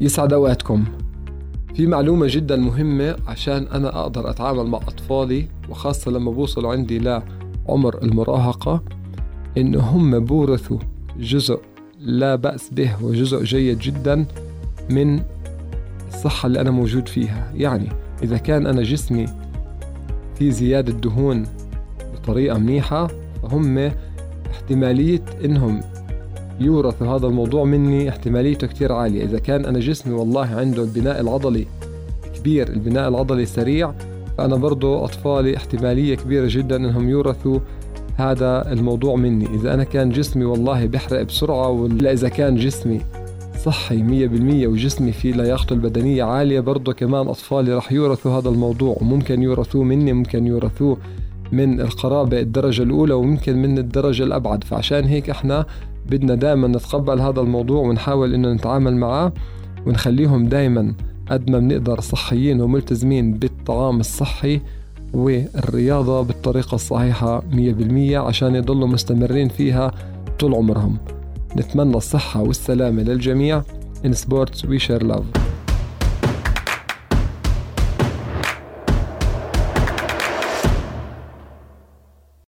يسعد اوقاتكم في معلومة جدا مهمة عشان أنا أقدر أتعامل مع أطفالي وخاصة لما بوصلوا عندي لعمر المراهقة إنه هم بورثوا جزء لا بأس به وجزء جيد جدا من الصحة اللي أنا موجود فيها. يعني إذا كان أنا جسمي في زيادة دهون بطريقة منيحة فهم احتمالية إنهم يورث هذا الموضوع مني احتماليته كتير عالية. إذا كان أنا جسمي والله عنده البناء العضلي كبير البناء العضلي سريع فأنا برضو أطفالي احتمالية كبيرة جدا أنهم يورثوا هذا الموضوع مني. إذا أنا كان جسمي والله بحرق بسرعة ولا إذا كان جسمي صحي مية بالمية وجسمي فيه لياقته البدنية عالية برضه كمان أطفالي رح يورثوا هذا الموضوع. وممكن يورثوه مني ممكن يورثوه من القرابة الدرجة الأولى وممكن من الدرجة الأبعد. فعشان هيك إحنا بدنا دائما نتقبل هذا الموضوع ونحاول إنه نتعامل معاه ونخليهم دائما قد ما بنقدر صحيين وملتزمين بالطعام الصحي والرياضة بالطريقة الصحيحة 100% عشان يضلوا مستمرين فيها طول عمرهم. نتمنى الصحة والسلامة للجميع. In sports we share love.